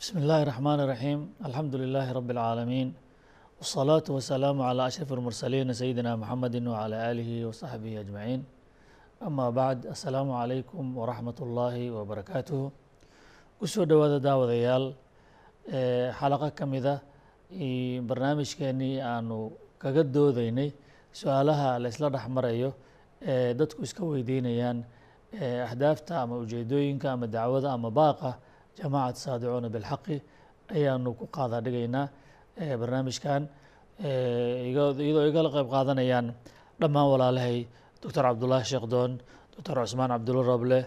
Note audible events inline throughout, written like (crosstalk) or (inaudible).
بسم الله الرحمن الرحيم الحمد لله رب العالمين والصلاة والسلام على أشرف المرسلين سيدنا محمد وعلى آله وصحبه أجمعين أما بعد السلام عليكم ورحمة الله وبركاته kusoo dhawaada daawadayaal xalaqo ka mida barnaamijkeenii aanu kaga doodeynay su-aalaha la isla dhex marayo ee dadku iska weydiinayaan ahdaafta ama ujeedooyinka ama dacwada ama baaqa jamacat saadicuuna bilxaqi ayaanu ku qaada dhigaynaa barnaamijkan iyadoo igala qeyb qaadanayaan dhammaan walaalahay doctor cabdullaahi sheekh doon doctor cusmaan cabdulla roble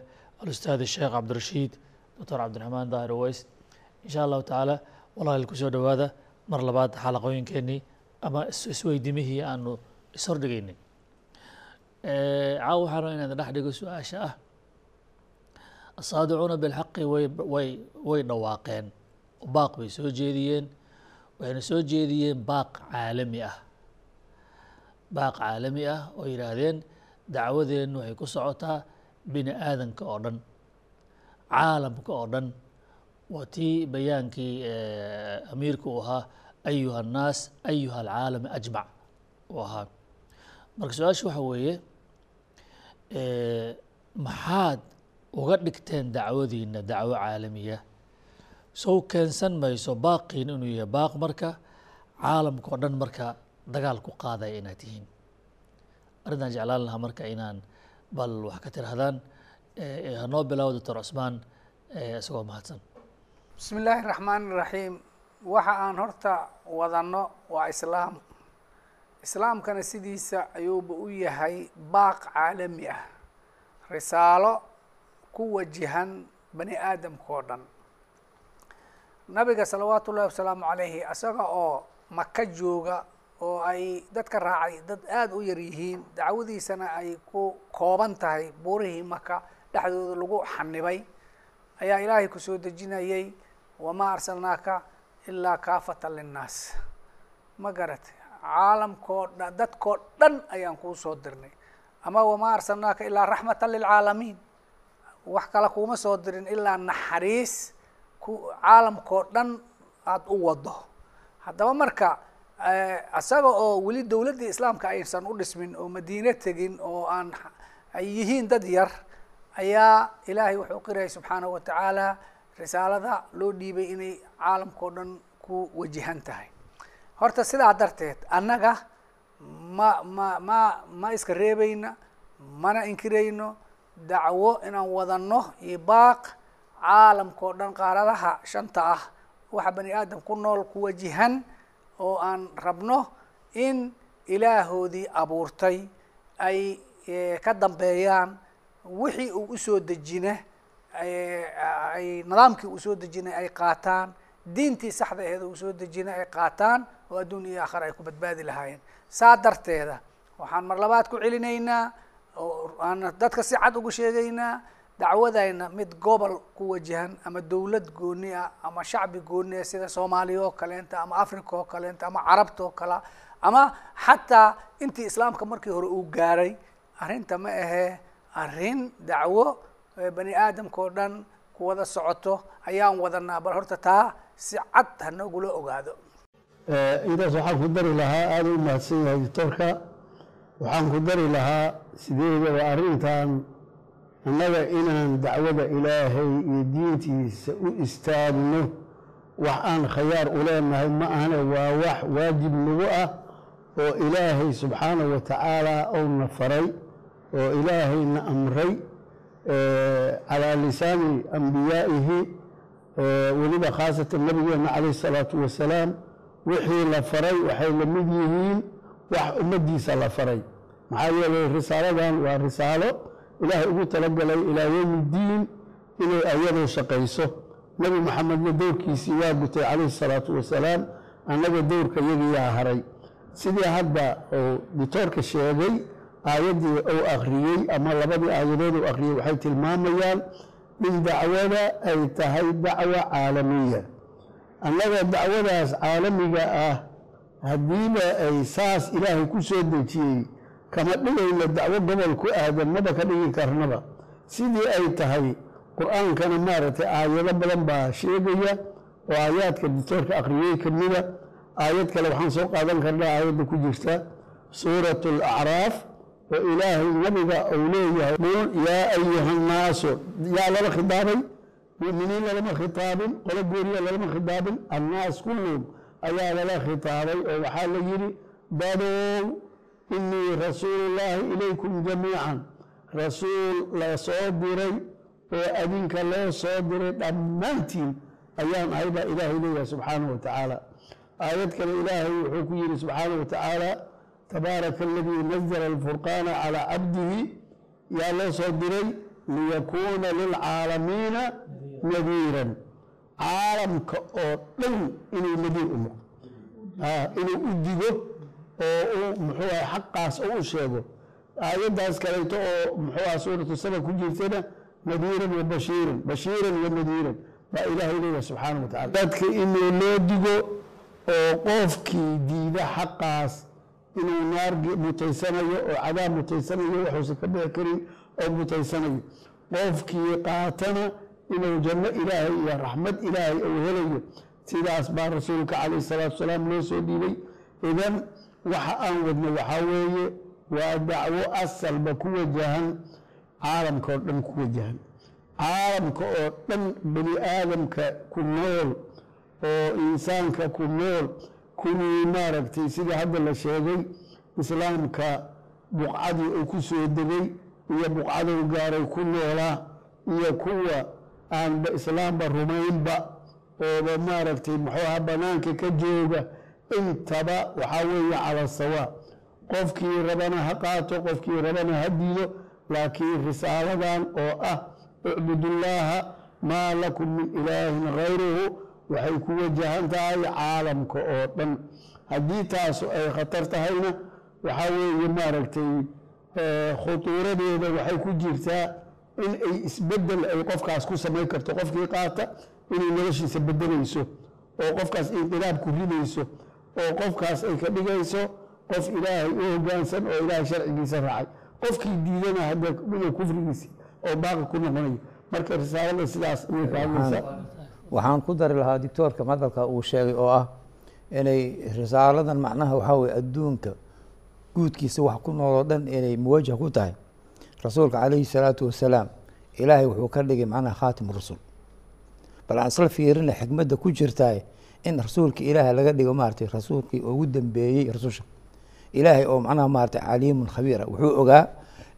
alustaad sheekh cabdirashiid doctor cabdiraxmaan daahir uweys insha allahu tacaala walaal ku soo dhowaada mar labaad xalaqooyinkeenii ama isweydimihii aanu ishordhigaynay caawa waxaan raba inaan dhex dhigo su'aasha ah asaadicuuna bilxaqi way way dhawaaqeen. Baaq bay soo jeediyeen. Waxayna soo jeediyeen baaq caalami ah. Baaq caalami ah oo yidhaahdeen dacwadeennu waxay ku socotaa bini aadanka oo dhan caalamka oo dhan. Waa tii bayaankii amiirka uu ahaa ayuha annaas ayuha alcaalami ajmac. Uu ahaa. Marka su'aasha waxa weeye maxaad uga dhigteen dacwadiina dacwo caalamiya. Sow keensan mayso baaqiin inuu yahay baaq marka caalamka oo dhan marka dagaal ku qaadaya inaad tihiin. Arrintaan jeclaan lahaa marka inaan bal wax ka tirahdaan hanoo bilaabo doctor cusmaan isagoo mahadsan. Bismi illaahi raxmaan iraxiim waxa aan horta wadanno waa islaam. Islaamkana sidiisa ayuuba u yahay baaq caalami ah. Risaalo ku wajihan bani aadamka oo dhan. Nabiga salawaatu ullahi wasalaamu calayhi isaga oo maka jooga oo ay dadka raacay dad aada u yar yihiin dacwadiisana ay ku kooban tahay buurihii maka dhexdooda lagu xanibay ayaa ilaahay ku soo dejinayay wamaa arsalnaaka ilaa kaafatan linnaas. Ma garatay caalamkoo dhan dadkoo dhan ayaan kuu soo dirnay. Ama wamaa arsalnaaka ilaa raxmatan lilcaalamiin wax kale kuuma soo dirin ilaa naxariis ku caalamkoo dhan aada u wado haddaba marka isaga oo weli dowladdii islaamka aysan u dhismin oo madiine tegin oo aan ay yihiin dad yar ayaa ilaahay wuxuu qirayay subxaanahu wa tacaala risaalada loo dhiibay inay caalamkao dhan ku wajihan tahay. Horta sidaa darteed annaga ma ma ma ma iska reebayna mana inkirayno dacwo inaan wadanno iyo baaq caalamkao dhan qaaradaha shanta ah. Waxa bani aadam ku nool ku wajihan oo aan rabno in ilaahoodii abuurtay ay ka dambeeyaan wixii uu u soo dejina ay nidaamkii uu soo dejinay ay qaataan diintii saxda aheed uu soo dejinay ay qaataan oo adduun iyo aakhara ay ku badbaadi lahaayeen. Saa darteeda waxaan mar labaad ku celinaynaa oo aan dadka si cad ugu sheegaynaa dacwadayna mid gobol ku wajahan ama dowlad gooni ah ama shacbi gooni ah sida soomaaliya oo kaleenta ama africa oo kaleenta ama carabta oo kale ama xataa intii islaamka markii hore uu gaaray arrinta ma ahee arrin dacwo bani aadamka oo dhan ku wada socoto ayaan wadanaa bal horta taa si cad hanoogula ogaado. Intaas waxaan ku dari lahaa aada u mahadsan yahay doctorka waxaan ku dari lahaa sideedaba arrintan annaga inaan dacwada ilaahay iyo diintiisa u istaagno wax aan khayaar u leenahay ma ahane waa wax waajib nagu ah oo ilaahay subxaanahu wa tacaala ouna faray oo ilaahayna amray calaa lisaani ambiyaa'ihi weliba khaasatan nabigeena calayh isalaatu wasalaam wixii la faray waxay la mid yihiin wax ummaddiisa la faray. Maxaa yeelay risaaladan waa risaalo ilaahay ugu talagalay ilaa yowmi ddiin inay ayadu shaqayso. Nebi moxamedna doorkiisii waa gutay calayhi salaatu wasalaam annaga dowrka iyagiyaa haray. Sidii hadda uu dictoorka sheegay aayaddii uu akhriyey ama labadii aayadood uu akhriyey waxay tilmaamayaan in dacwada ay tahay dacwa caalamiya. Annaga dacwadaas caalamiga ah haddiiba ay saas ilaahay ku soo dejiyey kama dhigayno dacwo gobol ku aadan maba ka dhigi karnaba. Sidii ay tahay qur'aankana maaragtay aayado badan baa sheegaya oo aayaadka dictoorka akhriyey ka mida aayad kale waxaan soo qaadan karnaa aayadda ku jirta. Suurat alacraaf oo ilaahay nabiga uu leeyahay yaa ayuha nnaasu yaa lala khitaabay mu'miniin lalama khitaabin qolo gooriya lalama khitaabin. Annaas kulluhum ayaa lala khitaabay oo waxaa la yidhi dadow inii rasuulullaahi ilaykum jamiican. Rasuul la soo diray oo adinka loo soo diray dhammaantiin ayaan ahay baa ilaahay leeyahay subxaanahu wa tacaala. Aayad kale ilaahay wuxuu ku yidhi subxaanahu wa tacaala tabaaraka aladii nazla alfurqaana calaa cabdihi. Yaa loo soo diray liyakuuna lilcaalamiina nadiiran caalamka oo dhan inuu nadiir u noqdo. Inuu u digo oo uu muxuu aha xaqaas u sheego. Aayaddaas kaleeto oo muxuu aha suuratu saba ku jirtana nadiiran wa bashiiran bashiiran wa nadiiran. Baa ilaahay leeyahay subxaana wa tacala dadka inuu loo digo oo qofkii diida xaqaas inuu naar mutaysanayo oo cadaab mutaysanayo waxuusan ka bixi karin oo mutaysanayo. Qofkii qaatana inuu janno ilaahay iyo raxmad ilaahay uu helayo. Sidaas baa rasuulka calayh salaatu wasalaam loo soo dhiibay. Idan waxa aan wadno waxaa weeye waa dacwo asalba ku wajahan caalamka oo dhan ku wajahan. Caalamka oo dhan bani aadamka ku nool oo insaanka ku nool kuwii maaragtay sida hadda la sheegay islaamka buqcadii uu ku soo degay iyo buqcaduu gaaray ku noolaa iyo kuwa aanba islaamba rumaynba ooba maaragtay muxuuha banaanka ka jooga intaba waxaa weeye cala sawaa qofkii rabana ha qaato qofkii rabana ha diido laakiin risaaladan oo ah icbudullaaha maa lakum min ilaahin gayruhu waxay ku wajahan tahay caalamka oo dhan. Haddii taasu ay khatar tahayna waxaa weeye maaragtay khutuuradeeda waxay ku jirtaa in ay isbeddel ay qofkaas ku samayn karto qofkii qaata inay noloshiisa bedelayso oo qofkaas inqilaab ku ridayso oo qofkaas ay ka dhigayso qof ilaahay u hogaansan oo ilaahay sharcigiisa raacay. Qofkii diidana hadda kufrigiisi oo baaqi ku noqonayo. Marka risaalada sidaas ayay ka waxaan ku dari lahaa dictoorka madalka uu sheegay oo ah inay risaaladan macnaha waxaa weye adduunka guudkiisa wax ku nooloo dhan inay muwajah ku tahay rasuulka calayhi salaatu wasalaam ilaahay wuxuu ka dhigay macnaha khaatim rusul bal aan isla fiirina xikmadda ku jirtaa in rasuulka ilaahay laga dhigo maaragtay rasuulkii ugu dambeeyey rasusha ilaahay oo macnaha maaragtay caliimun khabiira wuxuu ogaa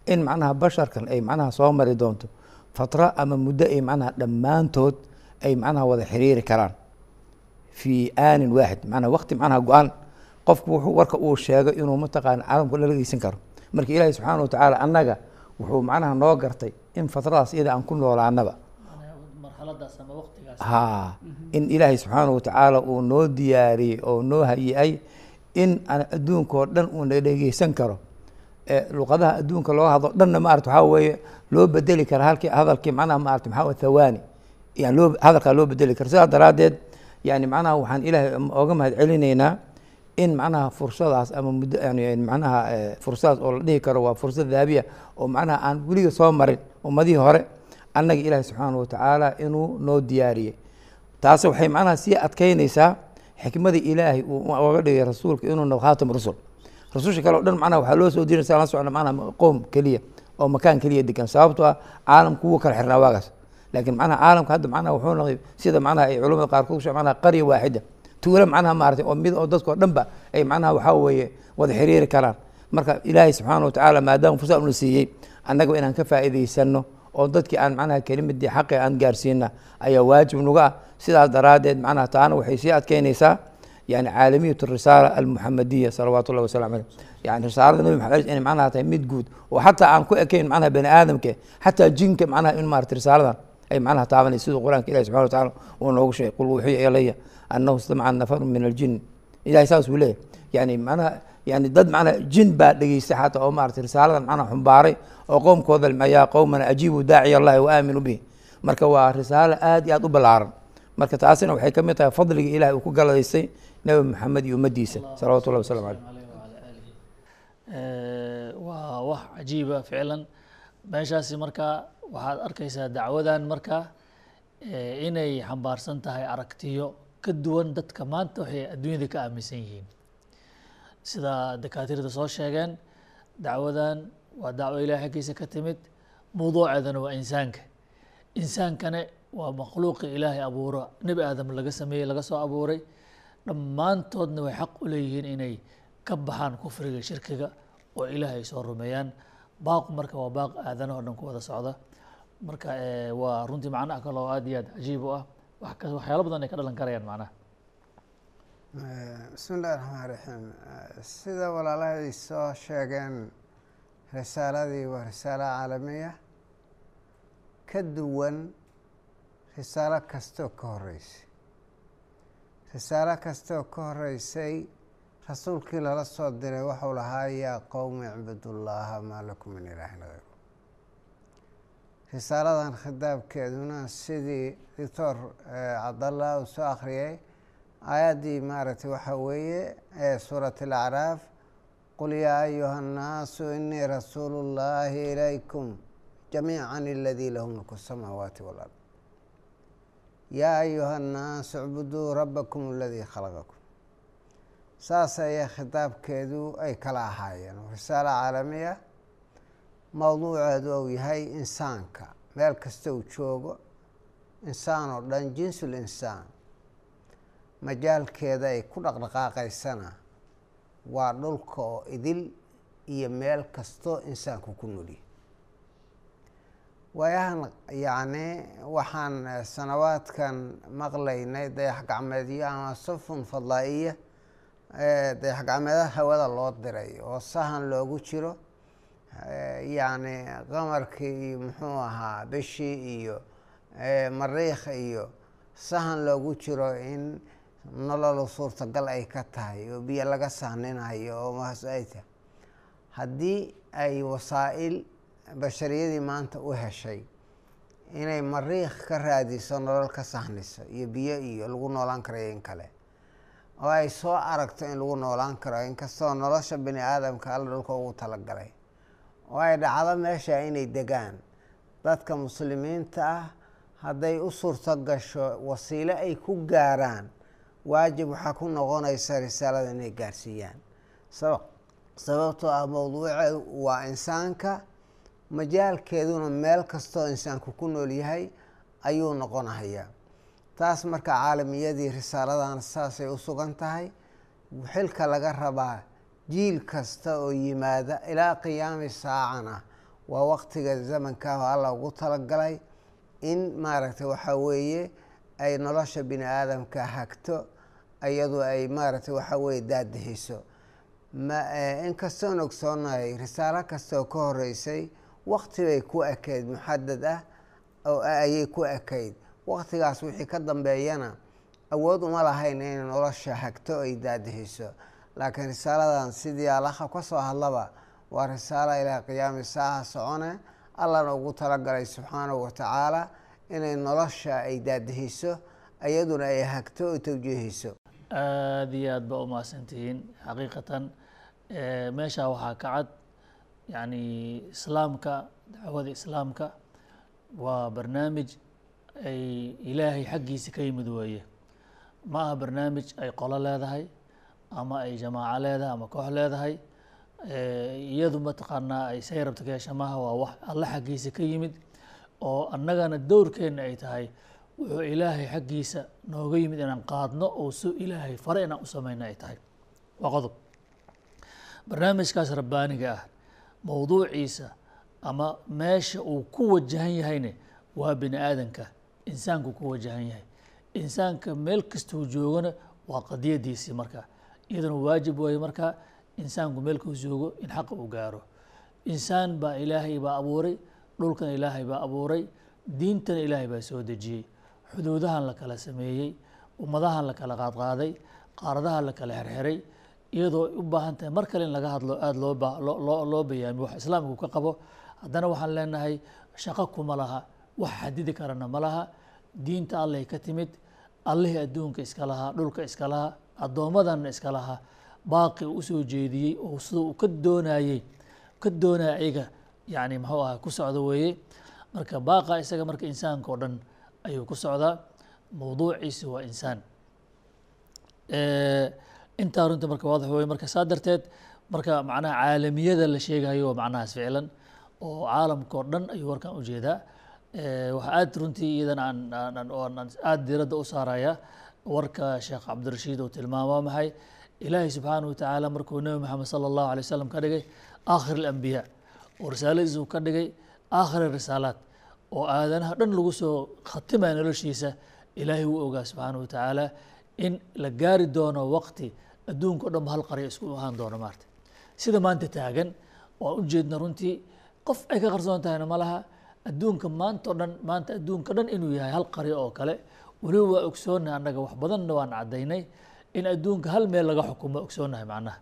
in macnaha basharkan ay macnaha soo mari doonto fatra ama muddo ay macnaha dhammaantood ay macnaha wada xiriiri karaan. Fii aanin waaxid macnaha waqti macnaha go-an qofku wuxuu warka uu sheego inuu mataqaana caalamka la karo. Marka ilaahay subxaana wa tacaala annaga wuxuu macnaha noo gartay in fatradaas iyada aan ku noolaanaba. Ha in ilaahay subxaana wa tacaala uu noo diyaariyey oo noo hayi-ay in aan adduunka oo dhan uuna dhegeysan karo. Luqadaha adduunka loo hadlo dhanna maarata waxaa weeye loo bedeli kara halkii hadalkii macnaha maarata maxaa thawaani yani loo hadalkaa loo bedeli kara sidaas daraaddeed yani macnaha waxaan ilaahay oga mahad celinaynaa in macnaha fursadaas ama muddo macnaha fursadaas oo la dhihi karo waa fursad daabiya oo macnaha aan weliga soo marin ummadihii hore. Annaga ilaahay subxaana wa tacaala inuu noo diyaariyey. Taas waxay macnaha sii adkeynaysaa xikmadii ilaahay uu oga dhigay rasuulka inuu noqdo khaatam rusul. Rasusha kale o dhan macnaha waxaa loo soo dirinaysa la socna macnaha qoom keliya oo makaan keliya degan. Sababto ah caalamku wuu kala xirnaa waagaas. Laakiin macnaha caalamka hadda macnaha wuxuu noqday sida macnaha ay culamada qaarkood ku macnaha qarya waaxida tuulo macnaha maaragtay oo mid oo dadkao dhan ba ay macnaha waxaa weeye wada xiriiri karaan. Marka ilaahay subxaana wa tacaala maadaama fursad una siiyey annaga inaan ka faa'iidaysano oo dadkii aan macnaha kelimadii xaqi aan gaarsiina ayaa waajib nuga ah. Sidaas daraaddeed macnaha taana waxay sii adkeynaysaa yani caalamiyat risaala almuxamadiya salawaatu llahi wasalam aleyh yani risaalada nabi maxamed inay macnaha tahay mid guud oo xataa aan ku ekayn macnaha bani aadamke xataa jinka macnaha in maarata risaaladan ay macnaha taabanay siduu qur'aanka ilahi subxana wa tacala uu noogu sheegay qul wuxiya ilaya annahu istamaca nafaru min aljin ilahay saas uu leeyahy yani manaha yani dad macnaha jin baa dhegeystay xataa oo maarata risaaladan macnaha xumbaaray oo qowmkooda ayaa qowmana ajiibu daaciy allahi wa aaminu bih marka waa risaalo aad iyo aad u ballaaran marka taasina waxay ka mid tahay fadliga ilahay uu ku galadaystay nebi maxamed iyo ummaddiisa salawatu llahi wasalam caleyh waa wax cajiiba ficlan meeshaasi markaa waxaad arkaysaa dacwadan markaa inay xambaarsan tahay aragtiyo ka duwan dadka maanta waxay adduunyada ka aaminsan yihiin. Sida dakaatiirta soo sheegeen dacwadan waa dacwo ilahay xaggiisa ka timid mawduuceedana waa insaanka. Insaankane waa makhluuqi ilaahay abuuro nebi aadam laga sameeyey laga soo abuuray. Dhammaantoodna way xaq u leeyihiin inay ka baxaan kufriga shirkiga oo ilaahay soo rumeeyaan. Baaqu marka waa baaq aadana oo dhan ku wada socda. Marka waa runtii macnaha kale oo aad iyo aad cajiib u ah waxyaalo badan ay ka dhalan karayaan macnaha. Bismi illahi raxmaan raxiim sida walaalahay soo sheegeen risaaladii waa risaalo caalamiya. Ka duwan risaalo kastoo ka horeysay risaalo kastoo ka horeysay rasuulkii lala soo diray waxau lahaa yaa qowmi icbudullaaha maa lakum min ilaahin hayru risaaladan khitaabkeeduna sidii doctor cabdallah uu soo akhriyay aayaddii maaragtay waxaa weeye ee suurat alacraaf qul yaa ayuha annaasu inii rasuulu llaahi ilaykum jamiican aladii lahu mulku samaawaati walard yaa ayuha annaasu icbuduu rabbakum aladii khalaqakum. Saas ayaa khitaabkeedu ay kala ahaayeen. Risaalo caalamiya mowduuceedu uu yahay insaanka. Meel kasta uu joogo insaan oo dhan jinsul insaan. Majaalkeeda ay ku dhaqdhaqaaqaysana waa dhulka oo idil iyo meel kastoo insaanku ku nolyahy waayahan yacni waxaan sanawaadkan maqlaynay dayax gacmeedyo ama safun fadlaa-iya dayax gacmeedaha hawada loo diray oo sahan loogu jiro yacni qamarkii iyo muxuu ahaa bishii iyo mariikh iyo sahan loogu jiro in nololu suurtagal ay ka tahay oo biyo laga sahninayo oo maas haddii ay wasaa-il bashariyadii maanta u heshay inay mariikh ka raadiso nolol ka sahniso iyo biyo iyo lagu noolaan karayo in kale oo ay soo aragto in lagu noolaan karo inkastoo nolosha bini aadamka alla dhulka ugu talagalay oo ay dhacdo meesha inay degaan. Dadka muslimiinta ah hadday u suurto gasho wasiilo ay ku gaaraan waajib waxaa ku noqonaysa risaalada inay gaarsiiyaan. Saba sababtoo ah mowduuceedu waa insaanka majaalkeeduna meel kastoo insaanku ku nool yahay ayuu noqonahayaa taas marka caalamiyadii risaaladan saasay u sugan tahay xilka laga rabaa jiil kasta oo yimaada ilaa qiyaami saacana waa waqtiga zamankaah oo alla ugu talagalay in maaragtay waxaa weeye ay nolosha bini aadamka hagto iyadu ay maaragtay waxaa weeye daadihiso ma inkastoon ogsoonahay risaalo kastaoo ka horeysay waqti bay ku ekayd muxadad ah oo ayay ku ekayd. Waqtigaas wixii ka dambeeyana awood uma lahayn inay nolosha hagto ay daadihiso laakiin risaaladan sidii alaha ka soo hadlaba waa risaalo ilaa qiyaami saaha socone. Allana ugu talagalay subxaanahu watacaala inay nolosha ay daadihiso iyaduna ay hagto oo tawjiihiso aada iyo aad ba umahadsantihiin xaqiiqatan. Meesha waxaa ka cad yani islaamka dacwada islaamka waa barnaamij ay ilaahay xaggiisa ka yimid weeye. Ma aha barnaamij ay qolo leedahay ama ay jamaaco leedahay ama koox leedahay iyadu mataqaanaa ay say rabta ka waa wax alle xaggiisa ka yimid oo annagana dowrkeenna ay tahay wuxuu ilaahay xaggiisa nooga yimid inaan qaadno oo su ilaahay fare inaan u samayno ay tahay. Waa qodob. Barnaamijkaas rabbaaniga ah mowduuciisa ama meesha uu ku wajahan yahayne waa bini aadanka insaanku ku wajahan yahay. Insaanka meel kastuu joogona waa qadiyadiisii marka iyaduna waajib weeye marka insaanku meelkuu joogo in xaqa uu gaaro. Insaan baa ilaahay baa abuuray dhulkan ilaahay baa abuuray diintana ilaahay baa soo dejiyey. Xuduudahan la kala sameeyey ummadahan la kala qaadqaaday qaaradaha la kala xerxeray iyadoo u baahan tahay mar kale in laga hadlo aada loo loo bayaamiyo wax islaamku ka qabo. Haddana waxaan leenahay shaqo kuma laha wax xadidi karana ma laha. Diinta allay ka timid allihii adduunka iska lahaa dhulka iska lahaa addoommadanna iska lahaa baaqi u u soo jeediyey oo sida uu ka doonayey ka doonaya ayaga yani muxuu aha ku socdo weeye. Marka baaqa isaga marka insaanka oo dhan ayuu ku socdaa. Mawduuciisi waa insaan. Intaa runtii marka waadax weye marka saa darteed marka macnaha caalamiyada la sheegayo macnahaas ficlan oo caalamka oo dhan ayuu warkan u jeedaa waxaa aad runtii iyadan aan aada diiradda u saaraya. Warka sheekh cabdirashiid uu tilmaamo waa maxay? Ilaahay subxaanahu watacaala markuu nebi maxamed sala allahu alay wasalam ka dhigay aakhir alambiyaa oo risaaladiisa uu ka dhigay aakhir risaalaat oo aadanaha dhan lagu soo khatimaya noloshiisa ilaahay wuu ogaa subxaanahu watacaala in la gaari doono waqti adduunka o dhan hal qarya isku ahaan doono maarta. Sida maanta taagan waan u jeedna runtii qof ay ka qarsoon tahayna ma laha adduunka maanta o dhan maanta adduunka dhan inuu yahay hal qaryo oo kale. Weliba waa ogsoonnahay annaga wax badanna waan caddaynay. In adduunka hal meel laga xukumo ogsoonnahay macnaha.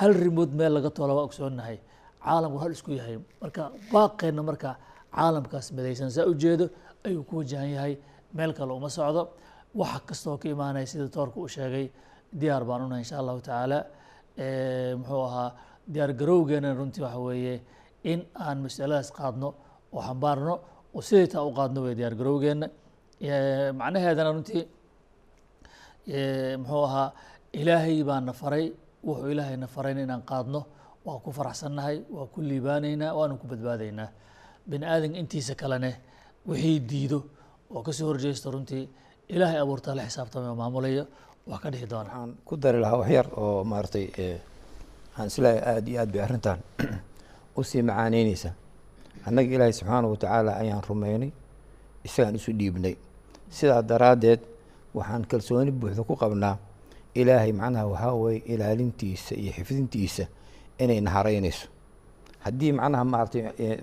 Hal rimood meel laga toola waa ogsoonnahay. Caalamku hal isku yahay. Marka baaqeenna marka caalamkaas midaysan saa ujeedo ayuu ku wajahan yahay. Meel kale uma socdo. Waxa kastoo ka imaanaya sida toorka u sheegay. Diyaar baan u nahay insha allahu tacaala. Muxuu ahaa diyaar garowgeena runtii waxa weeye in aan masaladaas qaadno oo xambaarno oo siday taa u qaadno wey diyaar garowgeena macnaheedana runtii muxuu ahaa ilaahay baa na faray wuxuu ilaahay na farayna inaan qaadno waa ku faraxsannahay waa ku liibaanaynaa waanu ku badbaadaynaa. Bini aadanka intiisa kalene wixii diido oo ka soo horjeesto runtii ilaahay abuurtaa la xisaabtamay oo maamulayo wax ka dhihi doona. Waxaan ku dari lahaa wax yar oo maaragtay waxaan is leeyahay aada iyo aad bay arrintan (clears throat) u sii macaaneyneysa annaga ilaahay subxaanahu watacaala ayaan rumeynay isagaan isu dhiibnay. Sidaa daraaddeed waxaan kalsooni buuxda ku qabnaa ilaahay macnaha waxaa weeye ilaalintiisa iyo xifdintiisa inay nahareynayso haddii macnaha maaragtay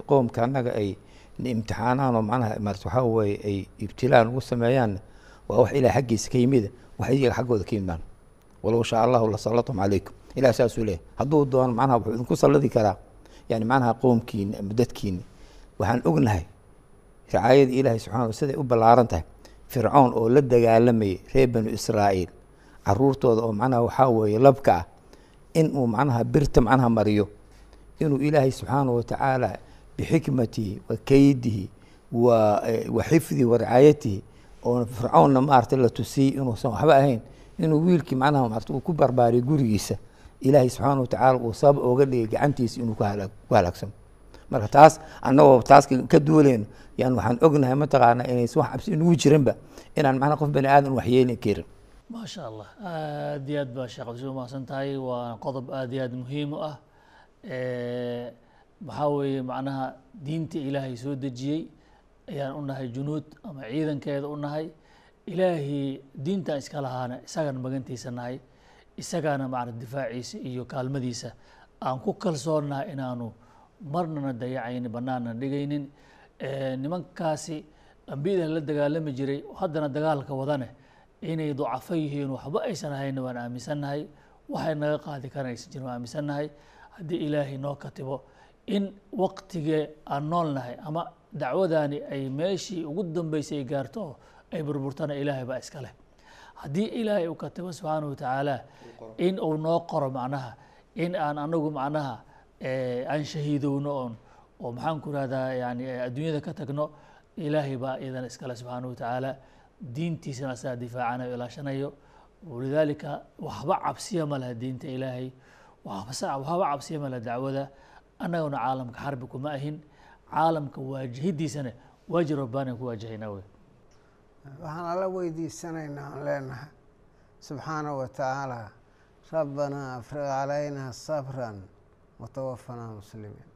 qoomka annaga ay na imtixaanaan oo macnaha maarata waxaa weeye ay ibtilaan ugu sameeyaanna waa wax ilahay xaggiisa ka yimida wax iyaga xaggooda ka yimaan walow shaa allahu la calaykum. Ilah saasuu leeyahy hadduu doono macnaha wuxuu idinku salladi karaa yani macnaha qoomkiina ama dadkiina waxaan ognahay ricaayada ilaahay subxana siday u ballaaran tahay. Fircoon oo la dagaalamayay reer banu israa'iil caruurtooda oo macnaha waxaa weeye labka ah in uu macnaha birta macnaha mariyo inuu ilaahay subxaanahu watacaala bixikmatihi wa keydihi wa wa xifdihi wa ricaayatihi oo fircoonna maaragtay la tusiyey inuusan waxba ahayn inuu wiilkii macnaha maarata uu ku barbaariyo gurigiisa ilaahay subxaana watacaala uu sabab ooga dhigay gacantiisa inuu ku halaagsamo marka taas annagoo taas ka duuleyno yan waxaan ognahay mataqaana inaysan wax cabsi inugu jirinba inaan macnaha qof bani aadan waxyeeli karin maasha allah aad iyo aad baa sheekh cabdisuu mahadsan tahay waa qodob aad iyo aad muhiim u ah. Maxaa weeye macnaha diinta ilaahay soo dejiyey ayaan u nahay junuud ama ciidankeeda u nahay. Ilaahii diintan iska lahaana isagaan magantiisa nahay isagaana macna difaaciisa iyo kaalmadiisa aan ku kalsoonnahay inaanu marnana dayacaynin bannaanna dhigaynin. Nimankaasi ambiyada la dagaalami jiray haddana dagaalka wadane inay ducafo yihiin waxba aysan ahayna waan aaminsannahay waxay naga qaadi karaan aysan jirin waan aaminsannahay haddii ilaahay noo katibo in waqtigee aan nool nahay ama dacwadani ay meeshii ugu dambeysay ay gaarto oo ay burburtana ilaahay baa iska leh haddii ilaahay uu katibo subxaanahu watacaala in uu noo qoro macnaha in aan anagu macnaha aan shahiidowno oon oo maxaan ku rahdaa yani adduunyada ka tagno ilaahay baa iyadana iskale subxaanahu watacaala diintiisana asagaa difaacanayo ilaashanayo. Walidaalika waxba cabsiya ma laha diinta ilaahay waxba cabsiya ma dacwada. Annaguna caalamka xarbi kuma ahin caalamka waajihidiisana waajib rabbaani ku waajahaynaa wey waxaan alla weydiisanaynaa aan leenahay subxaanahu wa tacaala rabbanaa afriq calayna sabran watawafanaa muslimiin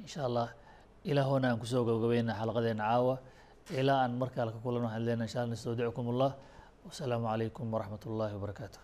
insha allah ilaahona aan ku soo gabagabayna xalaqadeena caawa. Ilaa aan markaale ka kulan waxaan leenahay insha allah nastawdicukum allah wasalaamu calaykum waraxmat ullahi wabarakaatu